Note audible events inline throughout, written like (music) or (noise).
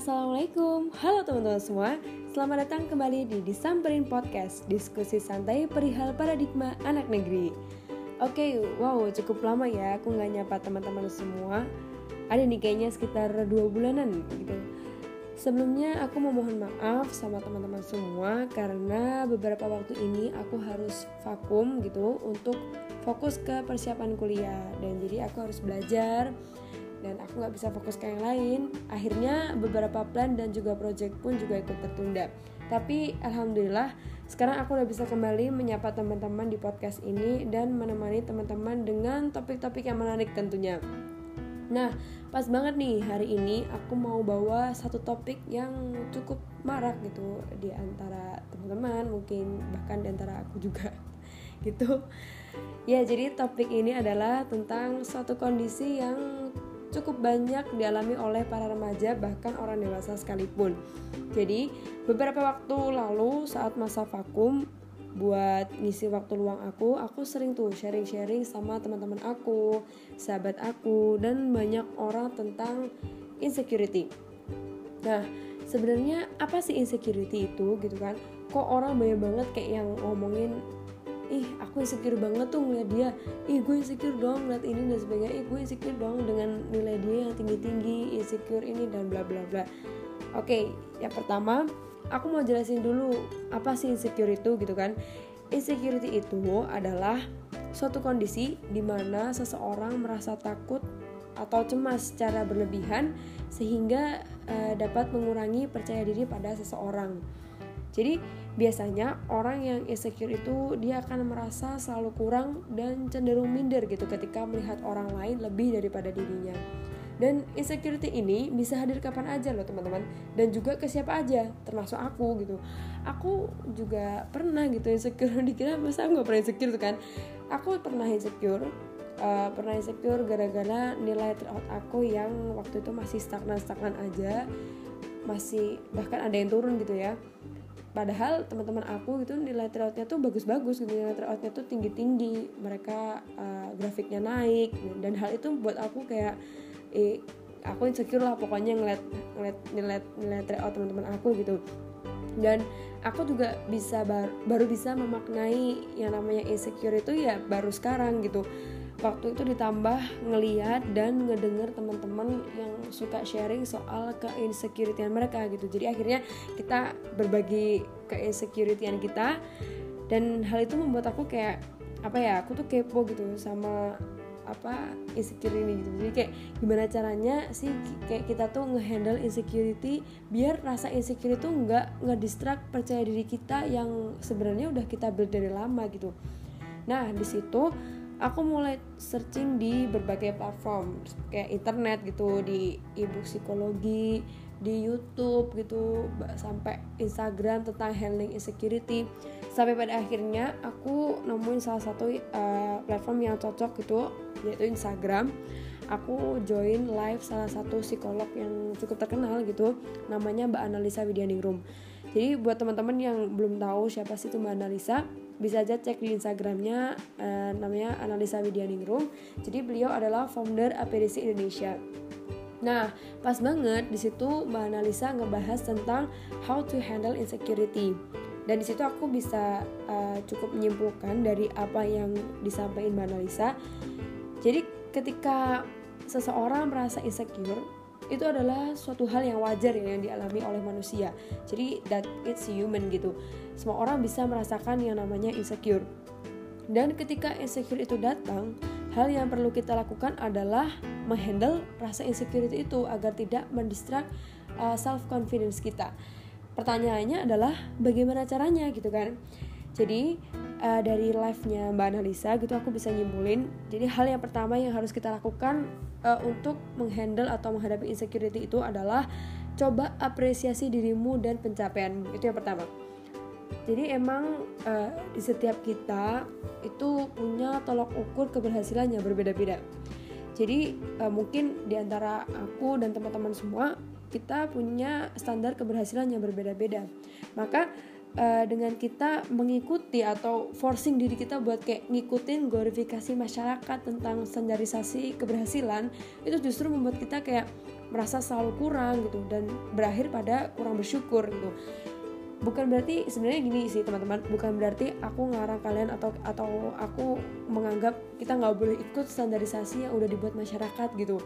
Assalamualaikum, halo teman-teman semua. Selamat datang kembali di Disamperin Podcast Diskusi santai perihal paradigma anak negeri. Oke, wow cukup lama ya aku nggak nyapa teman-teman semua. Ada nih kayaknya sekitar dua bulanan gitu. Sebelumnya aku mau mohon maaf sama teman-teman semua Karena beberapa waktu ini aku harus vakum gitu Untuk fokus ke persiapan kuliah. Dan jadi aku harus belajar dan aku nggak bisa fokus ke yang lain. Akhirnya beberapa plan dan juga project pun juga ikut tertunda. Tapi alhamdulillah sekarang aku udah bisa kembali menyapa teman-teman di podcast ini dan menemani teman-teman dengan topik-topik yang menarik tentunya. Nah, pas banget nih hari ini aku mau bawa satu topik yang cukup marak gitu di antara teman-teman, mungkin bahkan di antara aku juga (laughs) gitu. Ya, jadi topik ini adalah tentang suatu kondisi yang cukup banyak dialami oleh para remaja bahkan orang dewasa sekalipun. Jadi, beberapa waktu lalu saat masa vakum buat ngisi waktu luang aku, aku sering tuh sharing-sharing sama teman-teman aku, sahabat aku dan banyak orang tentang insecurity. Nah, sebenarnya apa sih insecurity itu gitu kan? Kok orang banyak banget kayak yang ngomongin ih aku insecure banget tuh ngeliat dia. Ih gue insecure dong ngeliat ini dan sebagainya. Ih gue insecure dong dengan nilai dia yang tinggi tinggi insecure ini dan bla bla bla. Oke yang pertama aku mau jelasin dulu apa sih insecure itu gitu kan. Insecurity itu adalah suatu kondisi di mana seseorang merasa takut atau cemas secara berlebihan sehingga uh, dapat mengurangi percaya diri pada seseorang. Jadi biasanya orang yang insecure itu dia akan merasa selalu kurang dan cenderung minder gitu ketika melihat orang lain lebih daripada dirinya. Dan insecurity ini bisa hadir kapan aja loh teman-teman dan juga ke siapa aja termasuk aku gitu. Aku juga pernah gitu insecure (laughs) dikira masa aku pernah insecure tuh kan. Aku pernah insecure uh, pernah insecure gara-gara nilai tryout aku yang waktu itu masih stagnan-stagnan aja masih bahkan ada yang turun gitu ya padahal teman-teman aku gitu nilai tryoutnya tuh bagus-bagus gitu. Nilai tryoutnya tuh tinggi-tinggi mereka uh, grafiknya naik dan hal itu buat aku kayak eh, aku insecure lah pokoknya ngeliat ngeliat nilai nilai tryout teman-teman aku gitu. Dan aku juga bisa bar, baru bisa memaknai yang namanya insecure itu ya baru sekarang gitu waktu itu ditambah ngeliat dan ngedenger teman-teman yang suka sharing soal keinsecurity mereka gitu. Jadi akhirnya kita berbagi keinsecurity kita dan hal itu membuat aku kayak apa ya aku tuh kepo gitu sama apa insecure ini gitu. Jadi kayak gimana caranya sih kayak kita tuh ngehandle insecurity biar rasa insecure itu nggak ngedistract percaya diri kita yang sebenarnya udah kita build dari lama gitu. Nah di situ aku mulai searching di berbagai platform kayak internet gitu di ebook psikologi di YouTube gitu sampai Instagram tentang handling insecurity. Sampai pada akhirnya aku nemuin salah satu uh, platform yang cocok gitu yaitu Instagram. Aku join live salah satu psikolog yang cukup terkenal gitu namanya Mbak Analisa Widyaningrum jadi buat teman-teman yang belum tahu siapa sih itu Mbak Analisa bisa aja cek di Instagramnya uh, namanya Analisa Widyaningrum jadi beliau adalah founder APDC Indonesia Nah, pas banget di situ Mbak Analisa ngebahas tentang how to handle insecurity. Dan di situ aku bisa uh, cukup menyimpulkan dari apa yang disampaikan Mbak Analisa. Jadi ketika seseorang merasa insecure, itu adalah suatu hal yang wajar ya yang dialami oleh manusia. Jadi that it's human gitu semua orang bisa merasakan yang namanya insecure. Dan ketika insecure itu datang, hal yang perlu kita lakukan adalah menghandle rasa insecurity itu agar tidak mendistract uh, self confidence kita. Pertanyaannya adalah bagaimana caranya gitu kan? Jadi uh, dari live-nya Mbak Analisa gitu aku bisa nyimpulin. Jadi hal yang pertama yang harus kita lakukan uh, untuk menghandle atau menghadapi insecurity itu adalah coba apresiasi dirimu dan pencapaianmu. Itu yang pertama jadi emang uh, di setiap kita itu punya tolok ukur keberhasilannya berbeda-beda jadi uh, mungkin di antara aku dan teman-teman semua kita punya standar keberhasilan yang berbeda-beda maka uh, dengan kita mengikuti atau forcing diri kita buat kayak ngikutin glorifikasi masyarakat tentang standarisasi keberhasilan itu justru membuat kita kayak merasa selalu kurang gitu dan berakhir pada kurang bersyukur gitu. Bukan berarti sebenarnya gini sih teman-teman bukan berarti aku ngarang kalian atau atau aku menganggap kita nggak boleh ikut standarisasi yang udah dibuat masyarakat gitu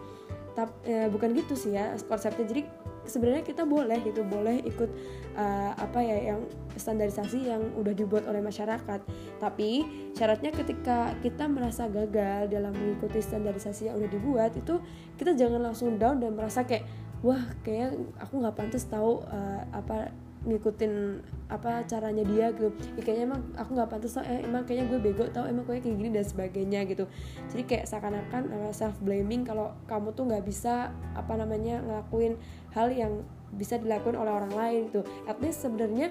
tapi eh, bukan gitu sih ya konsepnya. Jadi sebenarnya kita boleh gitu boleh ikut uh, apa ya yang standarisasi yang udah dibuat oleh masyarakat. Tapi syaratnya ketika kita merasa gagal dalam mengikuti standarisasi yang udah dibuat itu kita jangan langsung down dan merasa kayak wah kayak aku nggak pantas tahu uh, apa ngikutin apa caranya dia gitu. Ya, kayaknya emang aku nggak pantas tau eh, emang kayaknya gue bego tau emang gue kayak gini dan sebagainya gitu. Jadi kayak seakan-akan uh, self blaming kalau kamu tuh nggak bisa apa namanya ngelakuin hal yang bisa dilakukan oleh orang lain gitu. At least sebenarnya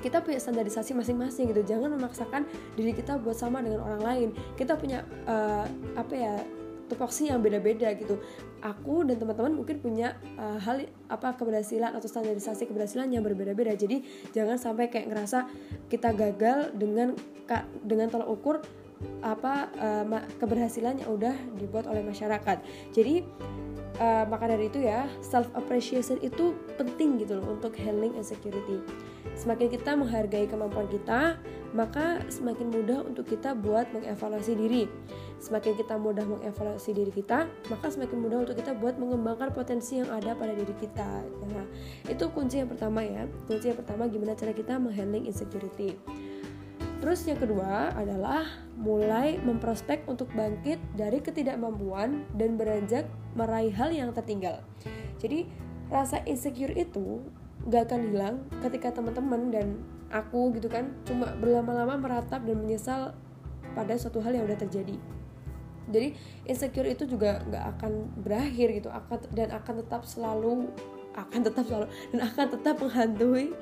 kita punya standarisasi masing-masing gitu. Jangan memaksakan diri kita buat sama dengan orang lain. Kita punya uh, apa ya tupoksi yang beda-beda gitu. Aku dan teman-teman mungkin punya uh, hal apa keberhasilan atau standarisasi keberhasilan yang berbeda-beda. Jadi jangan sampai kayak ngerasa kita gagal dengan dengan tolak ukur apa uh, keberhasilan yang udah dibuat oleh masyarakat. Jadi uh, maka dari itu ya self appreciation itu penting gitu loh untuk handling insecurity. Semakin kita menghargai kemampuan kita maka semakin mudah untuk kita buat mengevaluasi diri. Semakin kita mudah mengevaluasi diri kita maka semakin mudah untuk kita buat mengembangkan potensi yang ada pada diri kita. Nah itu kunci yang pertama ya. Kunci yang pertama gimana cara kita menghandling insecurity Terus yang kedua adalah mulai memprospek untuk bangkit dari ketidakmampuan dan beranjak meraih hal yang tertinggal. Jadi rasa insecure itu gak akan hilang ketika teman-teman dan aku gitu kan cuma berlama-lama meratap dan menyesal pada suatu hal yang udah terjadi. Jadi insecure itu juga gak akan berakhir gitu akan dan akan tetap selalu akan tetap selalu dan akan tetap menghantui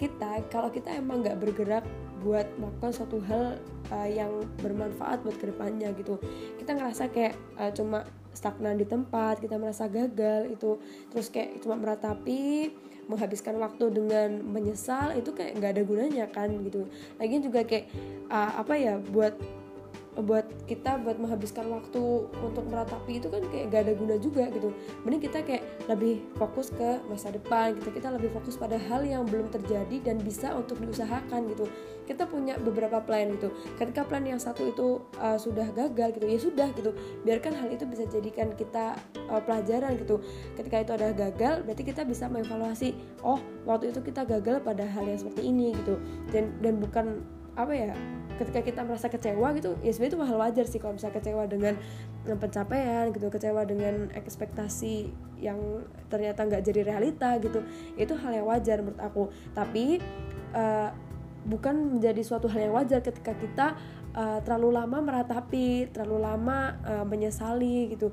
kita kalau kita emang nggak bergerak buat melakukan suatu hal uh, yang bermanfaat buat ke depannya gitu. Kita ngerasa kayak uh, cuma stagnan di tempat kita merasa gagal itu. Terus kayak cuma meratapi menghabiskan waktu dengan menyesal itu kayak nggak ada gunanya kan gitu. Lagi juga kayak uh, apa ya buat buat kita buat menghabiskan waktu untuk meratapi itu kan kayak gak ada guna juga gitu. Mending kita kayak lebih fokus ke masa depan gitu. Kita lebih fokus pada hal yang belum terjadi dan bisa untuk diusahakan gitu. Kita punya beberapa plan gitu. Ketika plan yang satu itu uh, sudah gagal gitu ya sudah gitu. Biarkan hal itu bisa jadikan kita uh, pelajaran gitu. Ketika itu ada gagal berarti kita bisa mengevaluasi oh waktu itu kita gagal pada hal yang seperti ini gitu. Dan dan bukan apa ya ketika kita merasa kecewa gitu ya sebenarnya itu hal wajar sih kalau misalnya kecewa dengan pencapaian gitu kecewa dengan ekspektasi yang ternyata nggak jadi realita gitu. Itu hal yang wajar menurut aku. Tapi uh, bukan menjadi suatu hal yang wajar ketika kita uh, terlalu lama meratapi terlalu lama uh, menyesali gitu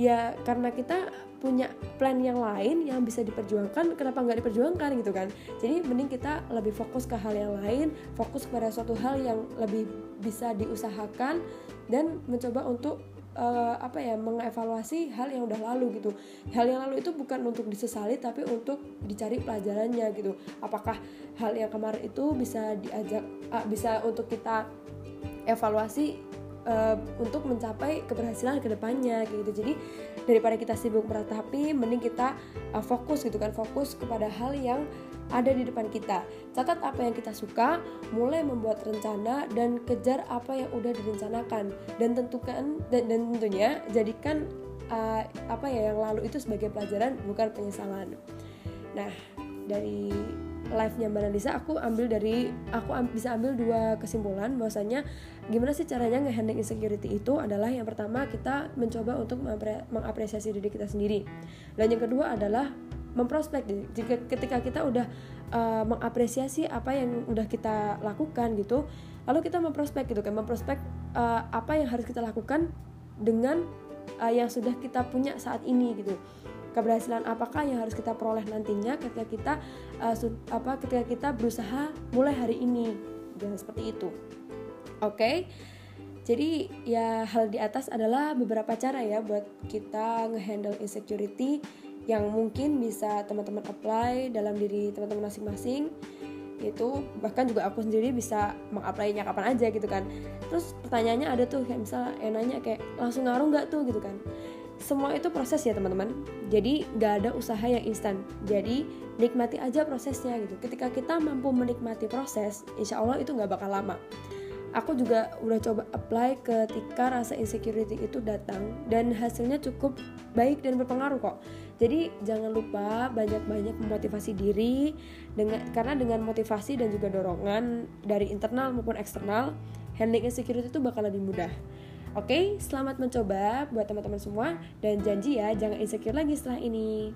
ya karena kita punya plan yang lain yang bisa diperjuangkan kenapa nggak diperjuangkan gitu kan? Jadi mending kita lebih fokus ke hal yang lain fokus pada suatu hal yang lebih bisa diusahakan dan mencoba untuk uh, apa ya mengevaluasi hal yang udah lalu gitu. Hal yang lalu itu bukan untuk disesali tapi untuk dicari pelajarannya gitu. Apakah hal yang kemarin itu bisa diajak uh, bisa untuk kita evaluasi uh, untuk mencapai keberhasilan ke depannya gitu. Jadi daripada kita sibuk meratapi mending kita uh, fokus gitu kan fokus kepada hal yang ada di depan kita. Catat apa yang kita suka mulai membuat rencana dan kejar apa yang udah direncanakan. Dan tentukan dan, dan tentunya jadikan uh, apa ya yang lalu itu sebagai pelajaran bukan penyesalan. Nah dari live-nya Mbak Nalisa aku ambil dari aku am, bisa ambil dua kesimpulan bahwasanya gimana sih caranya ngehandling insecurity itu adalah yang pertama kita mencoba untuk mengapresiasi diri kita sendiri. Dan yang kedua adalah memprospek jika ketika kita udah uh, mengapresiasi apa yang udah kita lakukan gitu lalu kita memprospek gitu kan memprospek uh, apa yang harus kita lakukan dengan uh, yang sudah kita punya saat ini gitu keberhasilan apakah yang harus kita peroleh nantinya ketika kita uh, apa ketika kita berusaha mulai hari ini? Dan seperti itu. Oke? Okay? jadi ya hal di atas adalah beberapa cara ya buat kita ngehandle insecurity yang mungkin bisa teman-teman apply dalam diri teman-teman masing-masing. Itu bahkan juga aku sendiri bisa mengapply-nya kapan aja gitu kan. Terus pertanyaannya ada tuh kayak misal yang nanya kayak langsung ngaruh nggak tuh? gitu kan semua itu proses ya teman-teman jadi nggak ada usaha yang instan jadi nikmati aja prosesnya gitu ketika kita mampu menikmati proses insya Allah itu nggak bakal lama aku juga udah coba apply ketika rasa insecurity itu datang dan hasilnya cukup baik dan berpengaruh kok. Jadi jangan lupa banyak-banyak memotivasi diri dengan karena dengan motivasi dan juga dorongan dari internal maupun eksternal, handling insecurity itu bakal lebih mudah. Oke, selamat mencoba buat teman-teman semua dan janji ya jangan insecure lagi setelah ini.